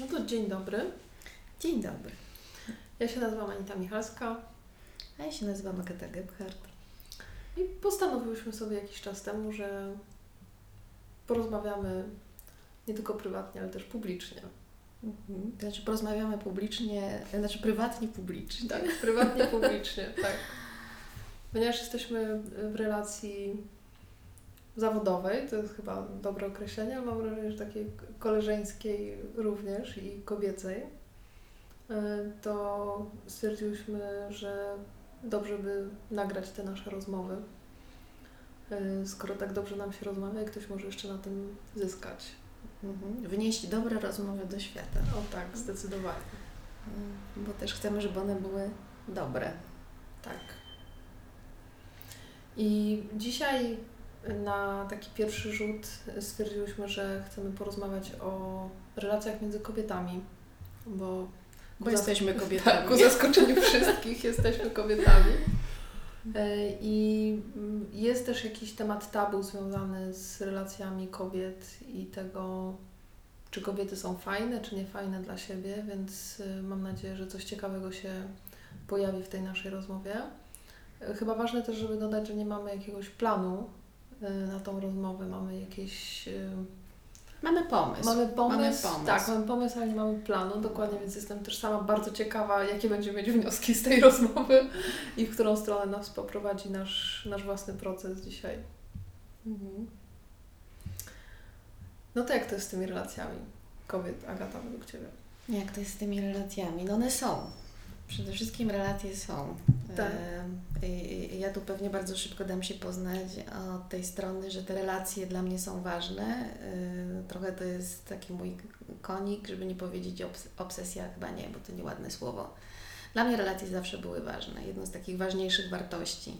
No to dzień dobry. Dzień dobry. Ja się nazywam Anita Michalska A ja się nazywam Agata Gebhardt. i postanowiłyśmy sobie jakiś czas temu, że porozmawiamy nie tylko prywatnie, ale też publicznie. Mhm. Znaczy porozmawiamy publicznie, znaczy prywatnie publicznie. Tak, prywatnie, publicznie, tak. Ponieważ jesteśmy w relacji zawodowej, to jest chyba dobre określenie, ale mam wrażenie, że takiej koleżeńskiej również i kobiecej, y, to stwierdziłyśmy, że dobrze by nagrać te nasze rozmowy. Y, Skoro tak dobrze nam się rozmawia, i ktoś może jeszcze na tym zyskać. Mhm. Wnieść dobre rozmowy do świata. O tak, zdecydowanie. Mhm. Bo też chcemy, żeby one były dobre. Tak. I dzisiaj na taki pierwszy rzut stwierdziłyśmy, że chcemy porozmawiać o relacjach między kobietami, bo Bo jesteśmy kobietami. Tak, ku zaskoczeniu wszystkich jesteśmy kobietami. E, I jest też jakiś temat tabu związany z relacjami kobiet i tego, czy kobiety są fajne, czy nie fajne dla siebie, więc y, mam nadzieję, że coś ciekawego się pojawi w tej naszej rozmowie. E, Chyba ważne też, żeby dodać, że nie mamy jakiegoś planu na tą rozmowę, mamy jakieś y, Mamy pomysł. Mamy pomysł, Mamy pomysł. tak, mamy pomysł, ale nie mamy planu, dokładnie, więc jestem też sama bardzo ciekawa, jakie będziemy mieć wnioski z tej rozmowy i w którą stronę nas poprowadzi nasz, nasz własny proces dzisiaj. Mhm. No to jak to jest z tymi relacjami kobiet, Agata, według Ciebie? Jak to jest z tymi relacjami? No one są. Przede wszystkim relacje są. Tak. E, Ja tu pewnie bardzo szybko dam się poznać od tej strony, że te relacje dla mnie są ważne. E, Trochę to jest taki mój konik, żeby nie powiedzieć obs- obsesja, chyba nie, bo to nieładne słowo. Dla mnie relacje zawsze były ważne. Jedną z takich ważniejszych wartości.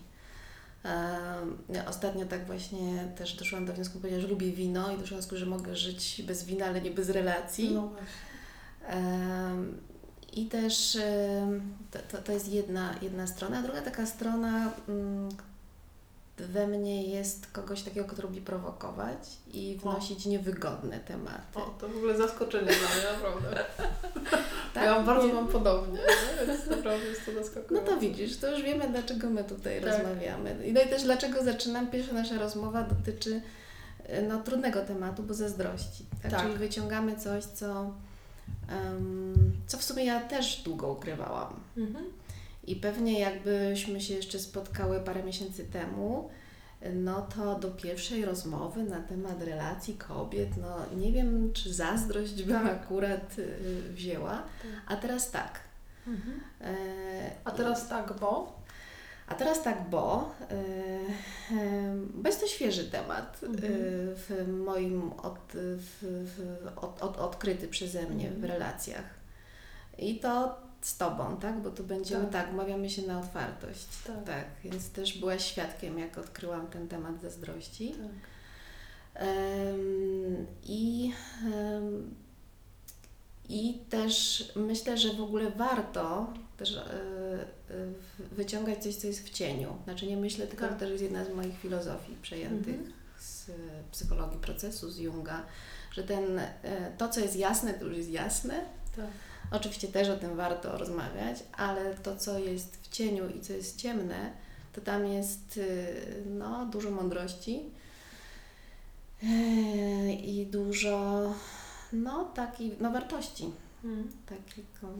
E, Ostatnio tak właśnie też doszłam do wniosku, powiedziałam, że lubię wino i do wniosku, że mogę żyć bez wina, ale nie bez relacji. No właśnie. I też to, to, to jest jedna, jedna strona, a druga taka strona mm, we mnie jest kogoś takiego, kto lubi prowokować i wnosić niewygodne tematy. O, to w ogóle zaskoczenie dla mnie, naprawdę. Tak? Ja bardzo mam podobnie, nie? więc naprawdę jest to No zaskakujące. to widzisz, to już wiemy, dlaczego my tutaj Tak. rozmawiamy. I no i też dlaczego zaczynam, pierwsza nasza rozmowa dotyczy e, no, trudnego tematu, bo zazdrości. Tak? Tak. Czyli wyciągamy coś, co, co w sumie ja też długo ukrywałam. Mhm. I pewnie jakbyśmy się jeszcze spotkały parę miesięcy temu, no to do pierwszej rozmowy na temat relacji kobiet, no nie wiem, czy zazdrość by akurat y, wzięła, a teraz tak. Mhm. E, A teraz tak, bo? A teraz tak, bo, y, y, bo jest to świeży temat y, Mhm. w moim od, w, w, od, od, odkryty przeze mnie w Mhm. relacjach. I to z Tobą, tak? Bo tu będziemy, Tak. tak, umawiamy się na otwartość. Tak. Tak, więc też byłaś świadkiem, jak odkryłam ten temat zazdrości. Tak. I, I też myślę, że w ogóle warto też e, wyciągać coś, co jest w cieniu. Znaczy nie myślę, tylko Tak. to też jest jedna z moich filozofii przejętych Mhm. z psychologii procesu, z Junga, że ten, e, to, co jest jasne, to już jest jasne. Tak. Oczywiście też o tym warto rozmawiać, ale to, co jest w cieniu i co jest ciemne, to tam jest no, dużo mądrości yy, i dużo no, taki, no, wartości. Mhm. Takiego,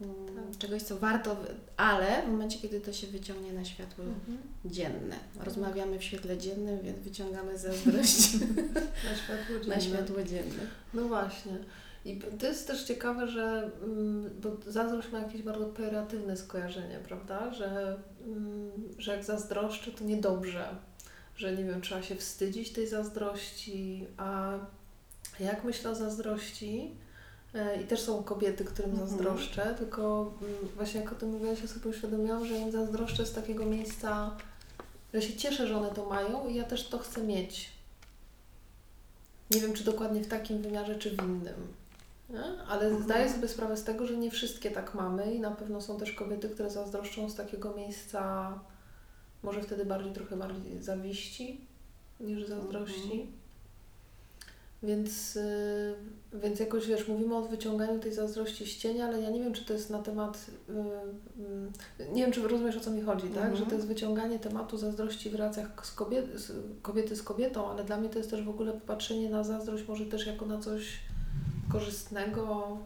mm, Tak. czegoś, co warto, ale w momencie, kiedy to się wyciągnie na światło Mhm. dzienne. Rozmawiamy w świetle dziennym, więc wyciągamy zazdrość Na światło na dzienne. światło dzienne. No właśnie. I to jest też ciekawe, że mm, bo zazdrość ma jakieś bardzo pejoratywne skojarzenie, prawda? Że, mm, że jak zazdroszczę, to niedobrze. Że nie wiem, trzeba się wstydzić tej zazdrości, a jak myślę o zazdrości, e, i też są kobiety, którym Mhm. zazdroszczę, tylko mm, właśnie jak o tym mówiłaś, ja sobie uświadomiłam, że im zazdroszczę z takiego miejsca, że się cieszę, że one to mają i ja też to chcę mieć. Nie wiem, czy dokładnie w takim wymiarze, czy w innym. Nie? Ale Mhm. zdaję sobie sprawę z tego, że nie wszystkie tak mamy i na pewno są też kobiety, które zazdroszczą z takiego miejsca, może wtedy bardziej, trochę bardziej zawiści niż zazdrości. Więc, y, więc jakoś wiesz, mówimy o wyciąganiu tej zazdrości z cienia, ale ja nie wiem, czy to jest na temat. Y, y, nie wiem, czy rozumiesz o co mi chodzi, tak? Mhm. Że to jest wyciąganie tematu zazdrości w relacjach z kobiet, z kobiety z kobietą, ale dla mnie to jest też w ogóle popatrzenie na zazdrość może też jako na coś korzystnego,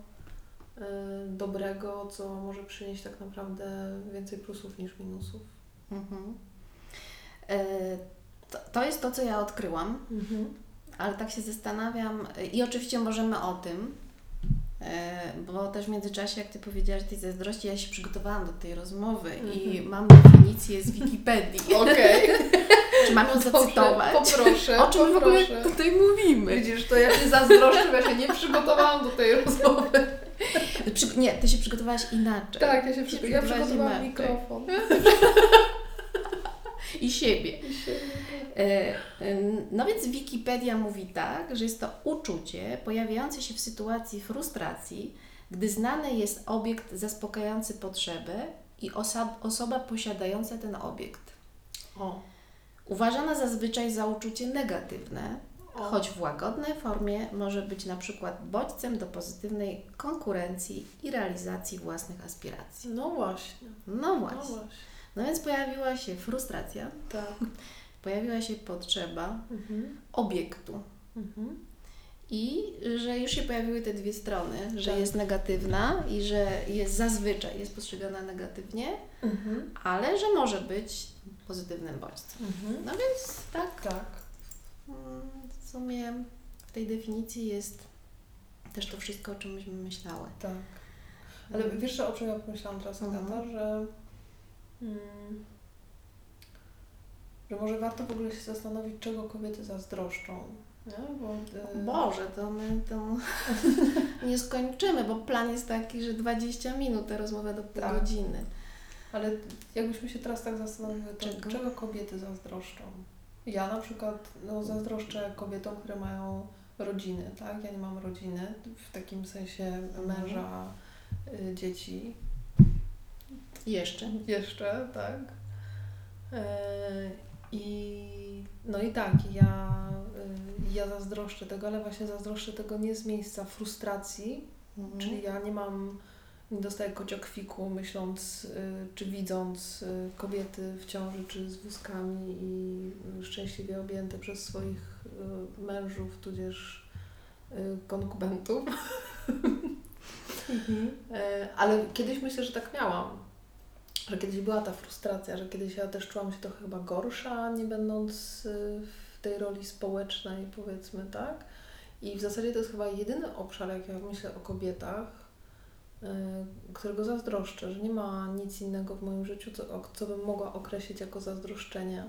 dobrego, co może przynieść tak naprawdę więcej plusów niż minusów. Mhm. E, To, to jest to, co ja odkryłam, ale tak się zastanawiam i oczywiście możemy o tym, e, bo też w międzyczasie, jak Ty powiedziałaś tej zazdrości, ja się przygotowałam do tej rozmowy i Mhm. mam definicję z Wikipedii. Okej. Czy mam ją zacytować? Poproszę, O czym w ogóle poproszę. tutaj mówimy? Widzisz, to ja się zazdroszczę, ja się nie przygotowałam do tej rozmowy. Przy, nie, Ty się przygotowałaś inaczej. Tak, ja się przygo- ja przygotowałam inaczej. mikrofon. I siebie. E, e, No więc Wikipedia mówi tak, że jest to uczucie pojawiające się w sytuacji frustracji, gdy znany jest obiekt zaspokajający potrzebę i osoba posiadająca ten obiekt. O. Uważana zazwyczaj za uczucie negatywne, O. choć w łagodnej formie może być na przykład bodźcem do pozytywnej konkurencji i realizacji własnych aspiracji. No właśnie. No No właśnie. No więc pojawiła się frustracja, Tak. pojawiła się potrzeba Mhm. obiektu. Mhm. I że już się pojawiły te dwie strony, że Tak. jest negatywna i że jest zazwyczaj jest postrzegana negatywnie, Mhm. ale że może być pozytywnym bodźcem. Mhm. No więc tak, Tak. mm, w sumie w tej definicji jest też to wszystko, o czym myśmy myślały. Tak. Ale wiesz, o czym ja pomyślałam teraz, Mhm. Agata, że, mm, że może warto w ogóle się zastanowić, czego kobiety zazdroszczą. Nie? Bo, y, Boże, to my to nie skończymy, bo plan jest taki, że 20 minut, ta rozmowa do pół Tak. godziny. Ale jakbyśmy się teraz tak zastanowiły, to Czego? czego? kobiety zazdroszczą? Ja na przykład no, zazdroszczę kobietom, które mają rodziny, tak? Ja nie mam rodziny, w takim sensie męża, y, dzieci. Jeszcze. Jeszcze, tak. E, I no i tak, ja, y, ja zazdroszczę tego, ale właśnie zazdroszczę tego nie z miejsca frustracji, Mhm. Czyli ja nie mam, nie dostaję kociokwiku myśląc, y, czy widząc kobiety w ciąży, czy z wózkami i szczęśliwie objęte przez swoich mężów, tudzież konkubentów. E, Ale kiedyś myślę, że tak miałam. Że kiedyś była ta frustracja, że kiedyś ja też czułam się trochę chyba gorsza, nie będąc y, w tej roli społecznej, powiedzmy, tak? I w zasadzie to jest chyba jedyny obszar, jak ja myślę o kobietach, y, którego zazdroszczę, że nie ma nic innego w moim życiu, co, co bym mogła określić jako zazdroszczenie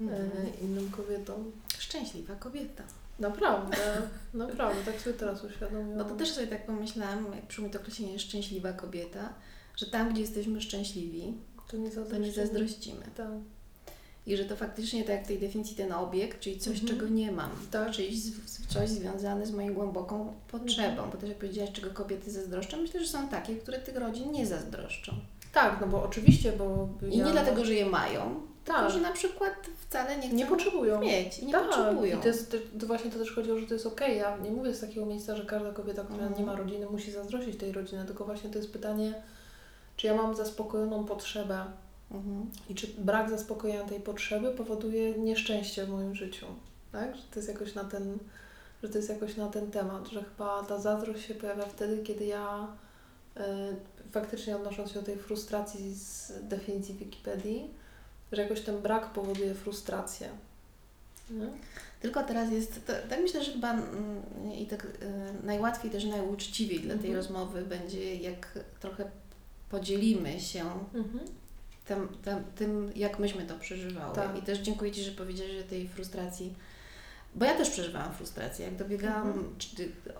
Mhm. innym kobietom. Szczęśliwa kobieta. Naprawdę, naprawdę, tak sobie teraz uświadomiłam. Bo to też sobie tak pomyślałam, jak przyszło mi to określenie szczęśliwa kobieta, że tam, gdzie jesteśmy szczęśliwi, to nie to nie zazdrościmy. zazdrościmy. Tak. I że to faktycznie, tak jak w tej definicji, ten obiekt, czyli coś, Mhm. czego nie mam, Tak. czyli coś związane z moją głęboką potrzebą. Bo też jak powiedziałaś, czego kobiety zazdroszczą, myślę, że są takie, które tych rodzin nie zazdroszczą. tak, no bo oczywiście, bo I nie dlatego, że je mają, tak, tylko że na przykład wcale nie chcą nie potrzebują. mieć i nie tak, potrzebują. I to, jest, to, to właśnie to też chodzi o, że to jest okej. Ja nie mówię z takiego miejsca, że każda kobieta, która Mhm. nie ma rodziny, musi zazdrościć tej rodziny, tylko właśnie to jest pytanie, czy ja mam zaspokojoną potrzebę Mhm. i czy brak zaspokojenia tej potrzeby powoduje nieszczęście w moim życiu. Tak? Że to jest jakoś na ten, że to jest jakoś na ten temat, że chyba ta zazdrość się pojawia wtedy, kiedy ja y, faktycznie odnosząc się do tej frustracji z definicji Wikipedii, że jakoś ten brak powoduje frustrację. Nie? Tylko teraz jest, to, tak myślę, że chyba mm, i tak y, najłatwiej też najuczciwiej dla tej Mhm. rozmowy będzie, jak trochę podzielimy się Mhm. tym, jak myśmy to przeżywały. Tak. I też dziękuję Ci, że powiedziałeś, że tej frustracji, bo ja też przeżywałam frustrację. Jak dobiegałam Mhm.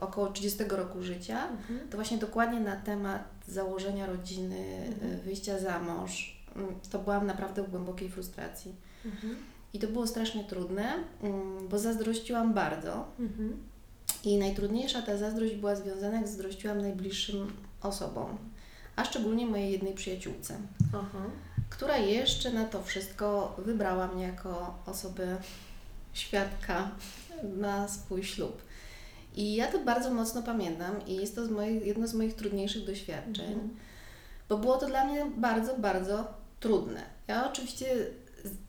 około 30 roku życia, Mhm. to właśnie dokładnie na temat założenia rodziny, Mhm. wyjścia za mąż, mm, to byłam naprawdę w głębokiej frustracji. Mhm. I to było strasznie trudne, mm, bo zazdrościłam bardzo. I najtrudniejsza ta zazdrość była związana, jak zazdrościłam najbliższym osobom, a szczególnie mojej jednej przyjaciółce, Aha. która jeszcze na to wszystko wybrała mnie jako osobę świadka na swój ślub. I ja to bardzo mocno pamiętam i jest to z moich, jedno z moich trudniejszych doświadczeń, mhm. bo było to dla mnie bardzo, bardzo trudne. Ja oczywiście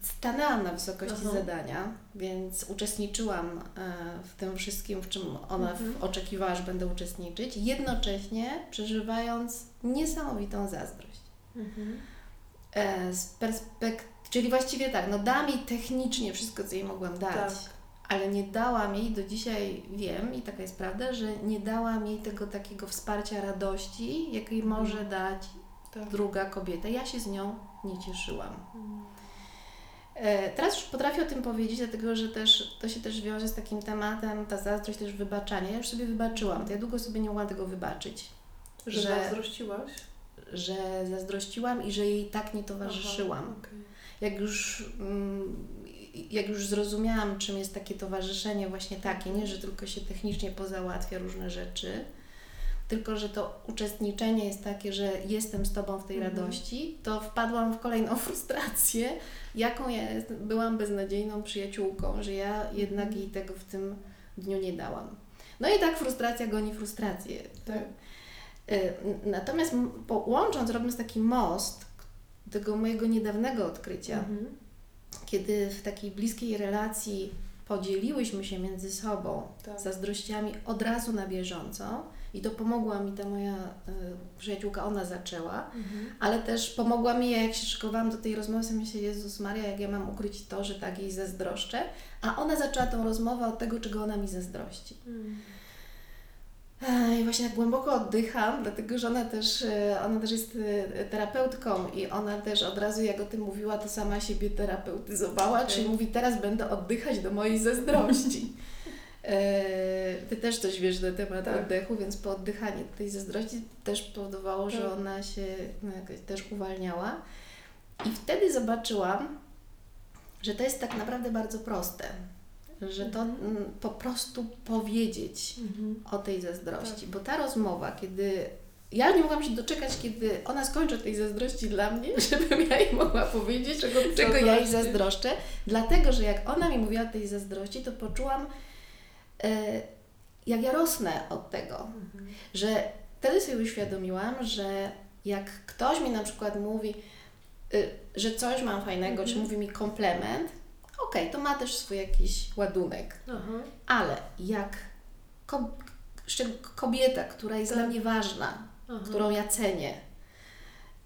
stanęłam na wysokości Aha. zadania, więc uczestniczyłam e, w tym wszystkim, w czym ona mhm. oczekiwała, że będę uczestniczyć, jednocześnie przeżywając niesamowitą zazdrość. Mhm. E, z perspektywy Czyli właściwie tak, no dała mi technicznie wszystko, co jej mogłam dać, tak. ale nie dałam jej, do dzisiaj wiem i taka jest prawda, że nie dałam jej tego takiego wsparcia radości, jakiej mhm. może dać tak. druga kobieta. Ja się z nią nie cieszyłam. Mhm. E, teraz już potrafię o tym powiedzieć, dlatego że też to się też wiąże z takim tematem, ta zazdrość też wybaczania. Ja już sobie wybaczyłam, to ja długo sobie nie mogłam tego wybaczyć. Że, że zazdrościłaś? Że zazdrościłam i że jej tak nie towarzyszyłam. Aha, okay jak już, mm, jak już zrozumiałam, czym jest takie towarzyszenie właśnie takie, nie, że tylko się technicznie pozałatwia różne rzeczy, tylko że to uczestniczenie jest takie, że jestem z Tobą w tej mhm. radości, to wpadłam w kolejną frustrację, jaką ja byłam beznadziejną przyjaciółką, że ja jednak mhm. jej tego w tym dniu nie dałam. No i tak frustracja goni frustrację. Tak? Y, natomiast łącząc, robiąc taki most, tego mojego niedawnego odkrycia, mhm. kiedy w takiej bliskiej relacji podzieliłyśmy się między sobą tak. zazdrościami od razu na bieżąco i to pomogła mi ta moja y, przyjaciółka, ona zaczęła, mhm. ale też pomogła mi, jak się szykowałam do tej rozmowy, sobie myślę, Jezus Maria, jak ja mam ukryć to, że tak jej zazdroszczę, a ona zaczęła tą rozmowę od tego, czego ona mi zazdrości. Mhm. I właśnie tak głęboko oddycham, dlatego że ona też, e, ona też jest e, terapeutką i ona też od razu jak o tym mówiła, to sama siebie terapeutyzowała, okay. czyli mówi teraz będę oddychać do mojej zazdrości. Ty też coś wiesz na temat tak. oddechu, więc po tej zazdrości też powodowało, tak. że ona się no, jakoś też uwalniała. I wtedy zobaczyłam, że to jest tak naprawdę bardzo proste że to mhm. po prostu powiedzieć mhm. o tej zazdrości, tak. bo ta rozmowa, kiedy ja nie mogłam się doczekać, kiedy ona skończy tej zazdrości dla mnie, żebym ja jej mogła powiedzieć, czego, czego ja jej zazdroszczę, dlatego, że jak ona mi mówiła o tej zazdrości, to poczułam, jak ja rosnę od tego, mhm. że wtedy sobie uświadomiłam, że jak ktoś mi na przykład mówi, y, że coś mam fajnego, czy mhm. mówi mi komplement, okej, okay, to ma też swój jakiś ładunek. Aha. Ale jak kobieta, która jest tak. dla mnie ważna, którą ja cenię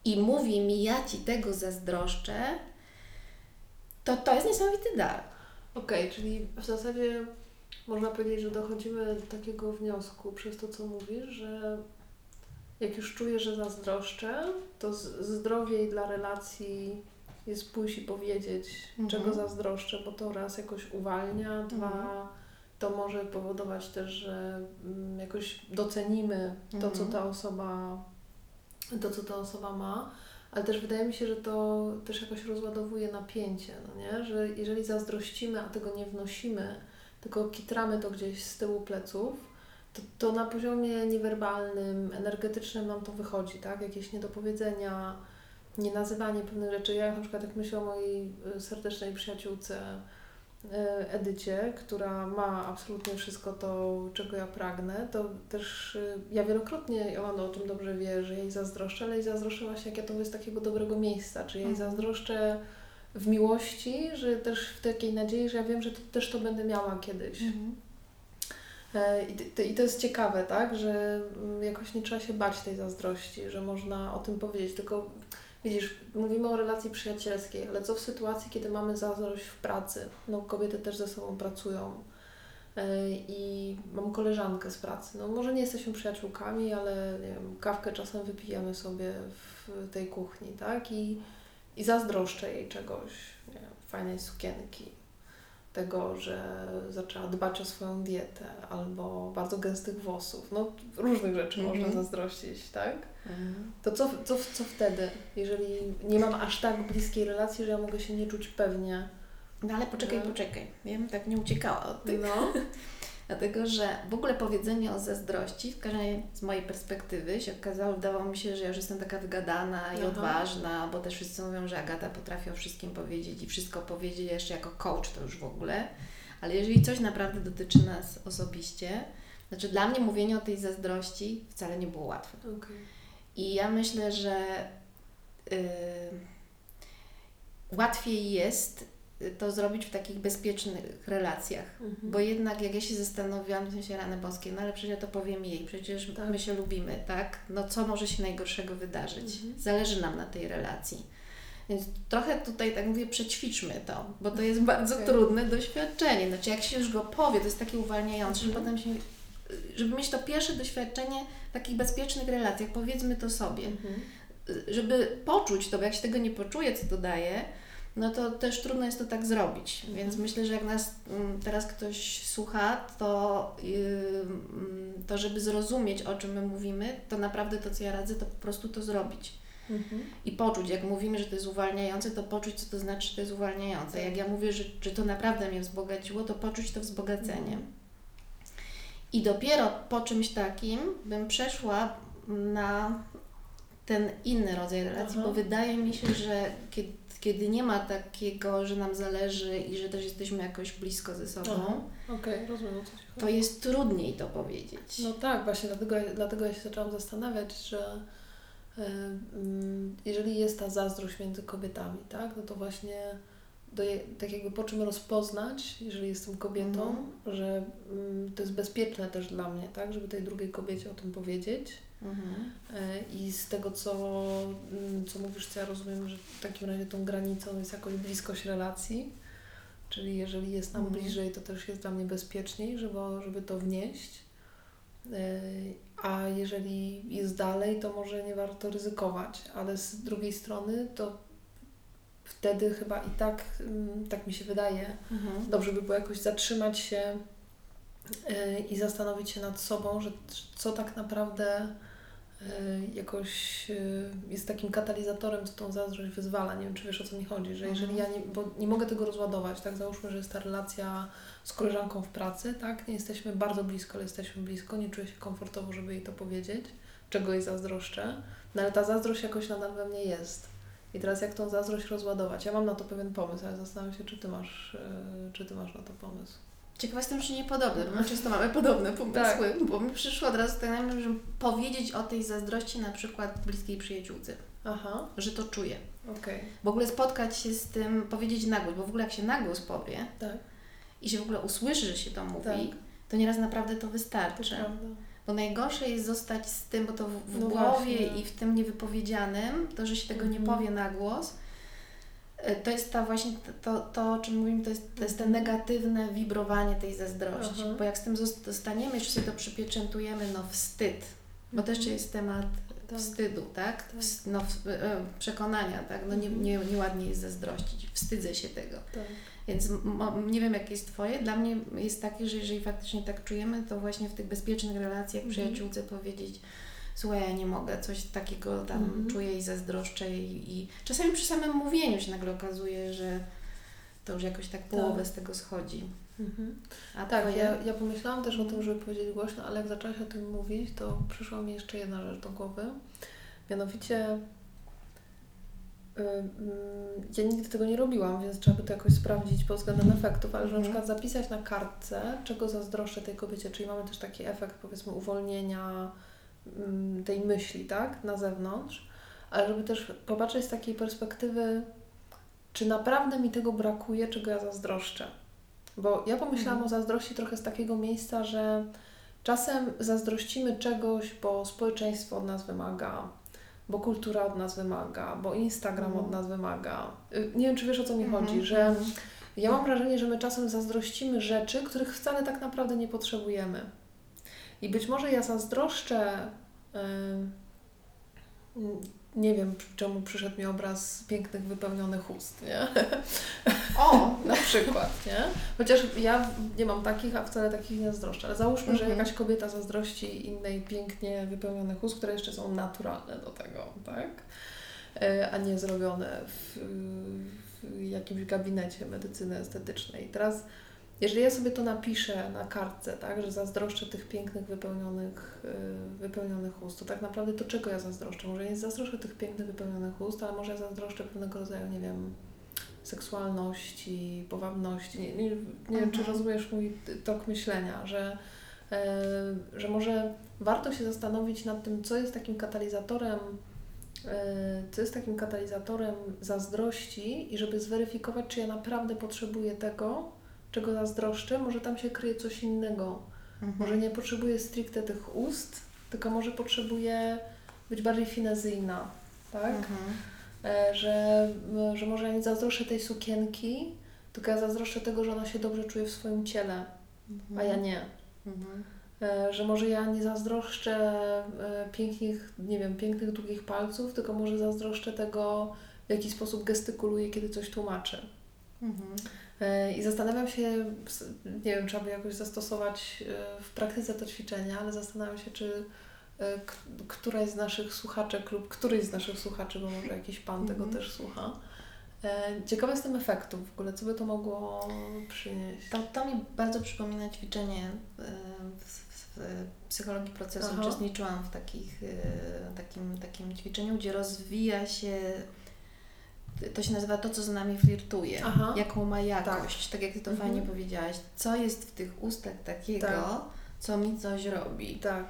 i mówi mi, ja Ci tego zazdroszczę, to to jest niesamowity dar. Okej, okay, czyli w zasadzie można powiedzieć, że dochodzimy do takiego wniosku przez to, co mówisz, że jak już czuję, że zazdroszczę, to zdrowiej dla relacji jest pójść i powiedzieć, mhm. czego zazdroszczę, bo to raz jakoś uwalnia, dwa mhm. to może powodować też, że mm, jakoś docenimy to, co mhm. ta osoba, to, co ta osoba ma. Ale też wydaje mi się, że to też jakoś rozładowuje napięcie, no nie? że jeżeli zazdrościmy, a tego nie wnosimy, tylko kitramy to gdzieś z tyłu pleców, to, to na poziomie niewerbalnym, energetycznym nam to wychodzi, tak? Jakieś niedopowiedzenia, nie nazywanie pewnych rzeczy. Ja na przykład jak myślę o mojej y, serdecznej przyjaciółce y, Edycie, która ma absolutnie wszystko to, czego ja pragnę, to też y, ja wielokrotnie, ona o tym dobrze wie, że jej zazdroszczę, ale jej zazdroszczę właśnie, jak ja to jest takiego dobrego miejsca, czy jej mhm. zazdroszczę w miłości, że też w takiej nadziei, że ja wiem, że to, też to będę miała kiedyś. Mhm. E, I to jest ciekawe, tak, że mm, jakoś nie trzeba się bać tej zazdrości, że można o tym powiedzieć, tylko Widzisz, mówimy o relacji przyjacielskiej, ale co w sytuacji, kiedy mamy zazdrość w pracy? No kobiety też ze sobą pracują e, i mam koleżankę z pracy. No może nie jesteśmy przyjaciółkami, ale nie wiem, kawkę czasem wypijamy sobie w tej kuchni, tak? I, i zazdroszczę jej czegoś, nie fajnej sukienki, tego, że zaczęła dbać o swoją dietę albo bardzo gęstych włosów. No różnych rzeczy mm -hmm. można zazdrościć, tak? Mm. To co, co, co wtedy, jeżeli nie mam aż tak bliskiej relacji, że ja mogę się nie czuć pewnie? No ale poczekaj, no. poczekaj. Wiem, tak nie uciekała od tego. No. Dlatego, że w ogóle powiedzenie o zazdrości, w każdej z mojej perspektywy się okazało, wydawało mi się, że ja już jestem taka wygadana i Aha. odważna, bo też wszyscy mówią, że Agata potrafi o wszystkim powiedzieć i wszystko powiedzieć jeszcze jako coach to już w ogóle. Ale jeżeli coś naprawdę dotyczy nas osobiście, Znaczy dla mnie mówienie o tej zazdrości wcale nie było łatwe. Okay. I ja myślę, że yy, łatwiej jest to zrobić w takich bezpiecznych relacjach. Mhm. Bo jednak jak ja się zastanowiłam, w sensie rany boskie, no ale przecież ja to powiem jej, przecież tak. my się lubimy, tak? No co może się najgorszego wydarzyć? Mhm. Zależy nam na tej relacji. Więc trochę tutaj, tak mówię, przećwiczmy to, bo to jest bardzo okay. trudne doświadczenie. Znaczy, jak się już go powie, to jest takie uwalniające, mhm. że potem się, żeby mieć to pierwsze doświadczenie w takich bezpiecznych relacjach, powiedzmy to sobie, mhm. żeby poczuć to, bo jak się tego nie poczuje, co to daje, no to też trudno jest to tak zrobić. Mhm. Więc myślę, że jak nas mm, teraz ktoś słucha, to, yy, to żeby zrozumieć, o czym my mówimy, to naprawdę to, co ja radzę, to po prostu to zrobić. Mhm. I poczuć, jak mówimy, że to jest uwalniające, to poczuć, co to znaczy, że to jest uwalniające. Jak ja mówię, że, że to naprawdę mnie wzbogaciło, to poczuć to wzbogacenie. Mhm. I dopiero po czymś takim bym przeszła na ten inny rodzaj relacji, Aha. bo wydaje mi się, że kiedy, kiedy, nie ma takiego, że nam zależy i że też jesteśmy jakoś blisko ze sobą, okay, rozumiem, to jest trudniej to powiedzieć. No tak, właśnie dlatego, dlatego ja się zaczęłam zastanawiać, że jeżeli jest ta zazdrość między kobietami, tak, no to właśnie do, tak jakby po czym rozpoznać, jeżeli jestem kobietą, mhm. że um, to jest bezpieczne też dla mnie, tak, żeby tej drugiej kobiecie o tym powiedzieć. Mhm. E, I z tego, co, mm, co mówisz, co ja rozumiem, że w takim razie tą granicą jest jakoś bliskość relacji, czyli jeżeli jest nam mhm. bliżej, to też jest dla mnie bezpieczniej, żeby, żeby to wnieść. E, a jeżeli jest dalej, to może nie warto ryzykować, ale z drugiej strony to wtedy chyba i tak, mm, tak mi się wydaje, mhm. dobrze by było jakoś zatrzymać się e, i zastanowić się nad sobą, że co tak naprawdę jakoś e, jest takim katalizatorem, co tą zazdrość wyzwala. Nie wiem, czy wiesz o co mi chodzi, że jeżeli ja nie, bo nie mogę tego rozładować, tak, załóżmy, że jest ta relacja z koleżanką w pracy, tak, nie jesteśmy bardzo blisko, ale jesteśmy blisko, nie czuję się komfortowo, żeby jej to powiedzieć, czego jej zazdroszczę, no ale ta zazdrość jakoś nadal we mnie jest. I teraz jak tą zazdrość rozładować? Ja mam na to pewien pomysł, ale zastanawiam się, czy Ty masz, e, czy ty masz na to pomysł. Ciekawa jestem, czy nie podobne, bo my często mamy podobne pomysły, tak. bo mi przyszło od razu tak na żeby powiedzieć o tej zazdrości na przykład bliskiej przyjaciółce. Aha. Że to czuję. Okay. W ogóle spotkać się z tym, powiedzieć nagłos, bo w ogóle jak się nagłos powie tak. i się w ogóle usłyszy, że się to mówi, tak. to nieraz naprawdę to wystarczy. To bo najgorsze jest zostać z tym, bo to w, w no głowie właśnie. i w tym niewypowiedzianym, to, że się tego nie mhm. powie na głos, to jest ta właśnie to, to o czym mówimy, to jest, to jest to mhm. negatywne wibrowanie tej zazdrości. Bo jak z tym zostaniemy, jeszcze sobie to przypieczętujemy, no wstyd, bo to jeszcze mhm. jest temat tak. wstydu, tak? tak. No, e, przekonania, tak? No nie, mhm. nie, nieładnie jest zazdrościć, wstydzę się tego. Tak. Więc nie wiem, jakie jest Twoje. Dla mnie jest takie, że jeżeli faktycznie tak czujemy, to właśnie w tych bezpiecznych relacjach mhm. przyjaciółce powiedzieć, słuchaj, ja nie mogę, coś takiego tam mhm. czuję i zazdroszczę i, i czasami przy samym mówieniu się nagle okazuje, że to już jakoś tak połowę tak. z tego schodzi. Mhm. A tak, ja, ja pomyślałam też o tym, żeby powiedzieć głośno, ale jak zaczęłaś o tym mówić, to przyszła mi jeszcze jedna rzecz do głowy. Mianowicie ja nigdy tego nie robiłam, więc trzeba by to jakoś sprawdzić pod względem efektów, ale mhm. na przykład zapisać na kartce, czego zazdroszczę tej kobiecie, czyli mamy też taki efekt powiedzmy uwolnienia, Mm, tej myśli, tak, na zewnątrz, ale żeby też popatrzeć z takiej perspektywy, czy naprawdę mi tego brakuje, czego ja zazdroszczę. Bo ja pomyślałam mhm. o zazdrości trochę z takiego miejsca, że czasem zazdrościmy czegoś, bo społeczeństwo od nas wymaga, bo kultura od nas wymaga, bo Instagram mhm. od nas wymaga. Y, nie wiem, czy wiesz o co mi mhm. chodzi, że mhm. ja mam wrażenie, że my czasem zazdrościmy rzeczy, których wcale tak naprawdę nie potrzebujemy. I być może ja zazdroszczę. Yy, nie wiem, czemu przyszedł mi obraz pięknych, wypełnionych ust, nie? O! na przykład, nie? Chociaż ja nie mam takich, a wcale takich nie zazdroszczę. Ale załóżmy, że mhm. jakaś kobieta zazdrości innej pięknie wypełnionych ust, które jeszcze są naturalne do tego, tak? E, a nie zrobione w, w jakimś gabinecie medycyny estetycznej. Teraz jeżeli ja sobie to napiszę na kartce, tak, że zazdroszczę tych pięknych, wypełnionych, yy, wypełnionych ust, to tak naprawdę to czego ja zazdroszczę? Może nie zazdroszczę tych pięknych, wypełnionych ust, ale może ja zazdroszczę pewnego rodzaju, nie wiem, seksualności, powabności. Nie, nie, nie wiem, czy mhm. rozumiesz mój tok myślenia, że e, że może warto się zastanowić nad tym, co jest takim katalizatorem, e, co jest takim katalizatorem zazdrości i żeby zweryfikować, czy ja naprawdę potrzebuję tego, czego zazdroszczę, może tam się kryje coś innego. Mhm. Może nie potrzebuję stricte tych ust, tylko może potrzebuję być bardziej finezyjna, tak? Mhm. E, że, że może ja nie zazdroszczę tej sukienki, tylko ja zazdroszczę tego, że ona się dobrze czuje w swoim ciele, mhm. a ja nie. Mhm. E, że może ja nie zazdroszczę e, pięknych, nie wiem, pięknych, długich palców, tylko może zazdroszczę tego, w jaki sposób gestykuluję, kiedy coś tłumaczę. Mhm. I zastanawiam się, nie wiem, trzeba by jakoś zastosować w praktyce to ćwiczenie, ale zastanawiam się, czy E, któraś z naszych słuchaczek lub któryś z naszych słuchaczy, bo może jakiś pan tego mm -hmm. też słucha. E, ciekawa jestem efektów w ogóle, co by to mogło przynieść. To, to mi bardzo przypomina ćwiczenie e, w, w psychologii procesu. Aha. Uczestniczyłam w takich, takim, takim ćwiczeniu, gdzie rozwija się to się nazywa to, co z nami flirtuje, Aha. jaką ma jakość, tak, tak jak Ty to mhm. fajnie powiedziałaś. Co jest w tych ustach takiego, tak. co mi coś robi. Tak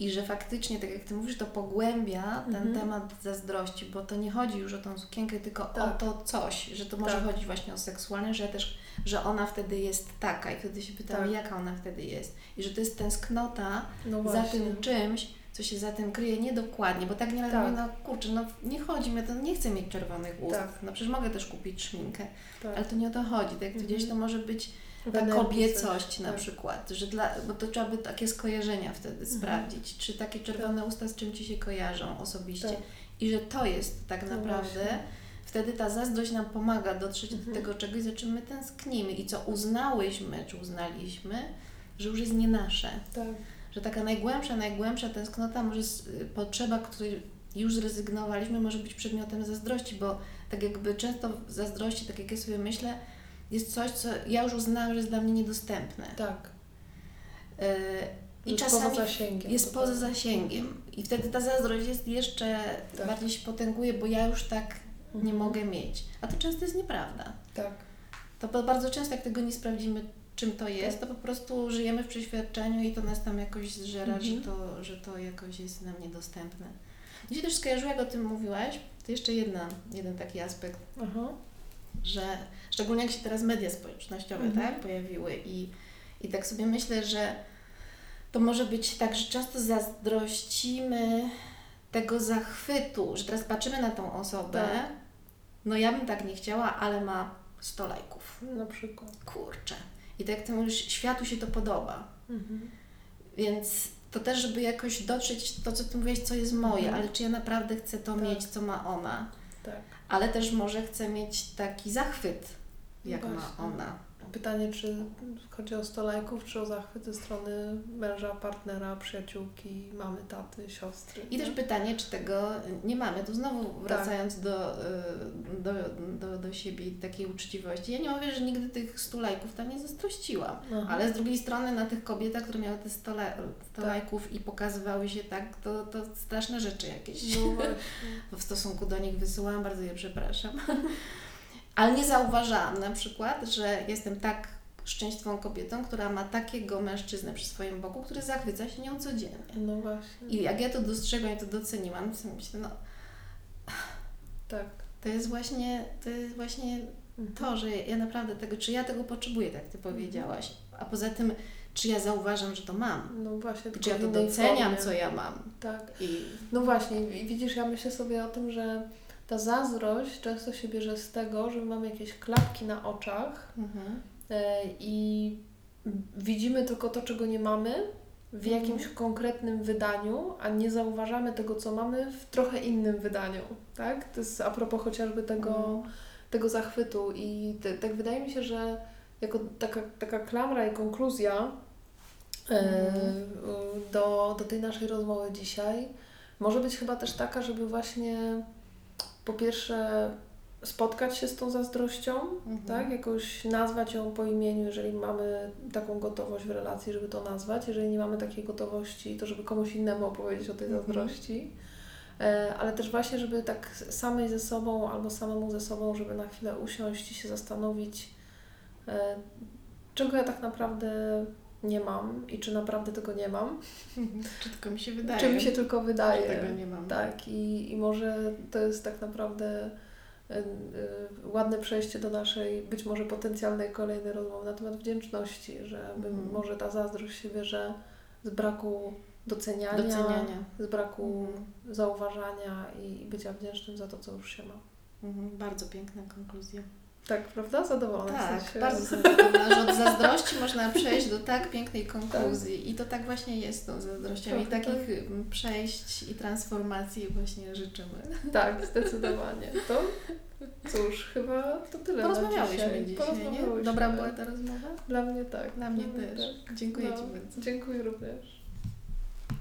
i że faktycznie, tak jak Ty mówisz, to pogłębia ten mhm. temat zazdrości, bo to nie chodzi już o tą sukienkę, tylko tak. o to coś, że to może tak. chodzić właśnie o seksualne, że też, że ona wtedy jest taka i wtedy się pytamy, tak. jaka ona wtedy jest i że to jest tęsknota no za tym czymś, co się za tym kryje niedokładnie, bo tak nie tak. no kurczę, no nie chodzi mi, to nie chcę mieć czerwonych ust, tak. no przecież mogę też kupić szminkę, tak. ale to nie o to chodzi, tak jak mhm. gdzieś to może być ta kobiecość na tak. przykład, że dla, bo to trzeba by takie skojarzenia wtedy mhm. sprawdzić, czy takie czerwone usta z czym Ci się kojarzą osobiście tak. i że to jest tak no naprawdę, właśnie. wtedy ta zazdrość nam pomaga dotrzeć mhm. do tego czegoś, za czym my tęsknimy i co uznałyśmy, czy uznaliśmy, że już jest nie nasze. Tak. Że taka najgłębsza, najgłębsza tęsknota, może potrzeba, której już zrezygnowaliśmy, może być przedmiotem zazdrości, bo tak jakby często w zazdrości, tak jak ja sobie myślę, jest coś, co ja już uznałam, że jest dla mnie niedostępne. Tak. Yy, I jest czasami poza zasięgiem, jest poza zasięgiem. I wtedy ta zazdrość jest jeszcze tak. bardziej się potęguje, bo ja już tak mhm. nie mogę mieć. A to często jest nieprawda. Tak. To bardzo często, jak tego nie sprawdzimy, czym to jest, to po prostu żyjemy w przeświadczeniu i to nas tam jakoś zżera, mhm. że, to, że to jakoś jest nam niedostępne. Mi się też skojarzyło, jak o tym mówiłaś, to jeszcze jedna, jeden taki aspekt. Aha że szczególnie jak się teraz media społecznościowe mhm. tak, pojawiły i, i tak sobie myślę, że to może być tak, że często zazdrościmy tego zachwytu, że teraz patrzymy na tą osobę, tak. no ja bym tak nie chciała, ale ma 100 lajków. Na przykład. Kurczę. I tak jak ty mówisz, światu się to podoba. Mhm. Więc to też, żeby jakoś dotrzeć to, co ty mówisz, co jest moje, mhm. ale czy ja naprawdę chcę to tak. mieć, co ma ona. Tak ale też może chce mieć taki zachwyt, jak Właśnie. ma ona. Pytanie, czy chodzi o 100 lajków, czy o zachwyt ze strony męża, partnera, przyjaciółki, mamy, taty, siostry. I nie? też pytanie, czy tego nie mamy. Tu znowu tak. wracając tak. do, do, do, do siebie i takiej uczciwości. Ja nie mówię, że nigdy tych 100 lajków tam nie zazdrościłam, ale z drugiej strony na tych kobietach, które miały te 100, 100 tak. lajków i pokazywały się tak, to, to straszne rzeczy jakieś no w stosunku do nich wysyłałam. Bardzo je przepraszam. Ale nie zauważałam na przykład, że jestem tak szczęśliwą kobietą, która ma takiego mężczyznę przy swoim boku, który zachwyca się nią codziennie. No właśnie. I jak ja to dostrzegłam i to doceniłam, to myślę, no tak. To jest właśnie, to jest właśnie mhm. to, że ja naprawdę tego, czy ja tego potrzebuję, tak Ty powiedziałaś. A poza tym, czy ja zauważam, że to mam. No właśnie. Czy ja to doceniam, formie. co ja mam. Tak. I... No właśnie, widzisz, ja myślę sobie o tym, że ta zazdrość często się bierze z tego, że mamy jakieś klapki na oczach mhm. E, i widzimy tylko to, czego nie mamy w mhm. jakimś konkretnym wydaniu, a nie zauważamy tego, co mamy w trochę innym wydaniu, tak? To jest a propos chociażby tego, mhm. tego zachwytu i te, tak wydaje mi się, że jako taka, taka klamra i konkluzja e, do, do tej naszej rozmowy dzisiaj może być chyba też taka, żeby właśnie po pierwsze spotkać się z tą zazdrością, mhm. tak? Jakoś nazwać ją po imieniu, jeżeli mamy taką gotowość w relacji, żeby to nazwać. Jeżeli nie mamy takiej gotowości, to żeby komuś innemu opowiedzieć o tej mhm. zazdrości. E, ale też właśnie, żeby tak samej ze sobą albo samemu ze sobą, żeby na chwilę usiąść i się zastanowić, e, czego ja tak naprawdę nie mam i czy naprawdę tego nie mam. Czy tylko mi się wydaje? Czy mi się tylko wydaje. Że tego nie mam. Tak, i, i może to jest tak naprawdę y, y, ładne przejście do naszej być może potencjalnej kolejnej rozmowy na temat wdzięczności, że Mhm. może ta zazdrość się bierze z braku doceniania, Doceniania. z braku Mhm. zauważania i bycia wdzięcznym za to, co już się ma. Mhm, bardzo piękna konkluzja. Tak, prawda? Zadowolona. w Tak, sensie- bardzo zadowolona, że od zazdrości można przejść do tak pięknej konkluzji. I to tak właśnie jest z tą zazdrością. I Trochę takich mm, przejść i transformacji właśnie życzymy. Tak, zdecydowanie. To cóż, chyba to tyle na Porozmawiałyśmy dzisiaj. Porozmawiałyśmy. Dobra była ta rozmowa? Dla mnie tak. Dla mnie Dla też. tak. Dziękuję No, Ci bardzo. Dziękuję również.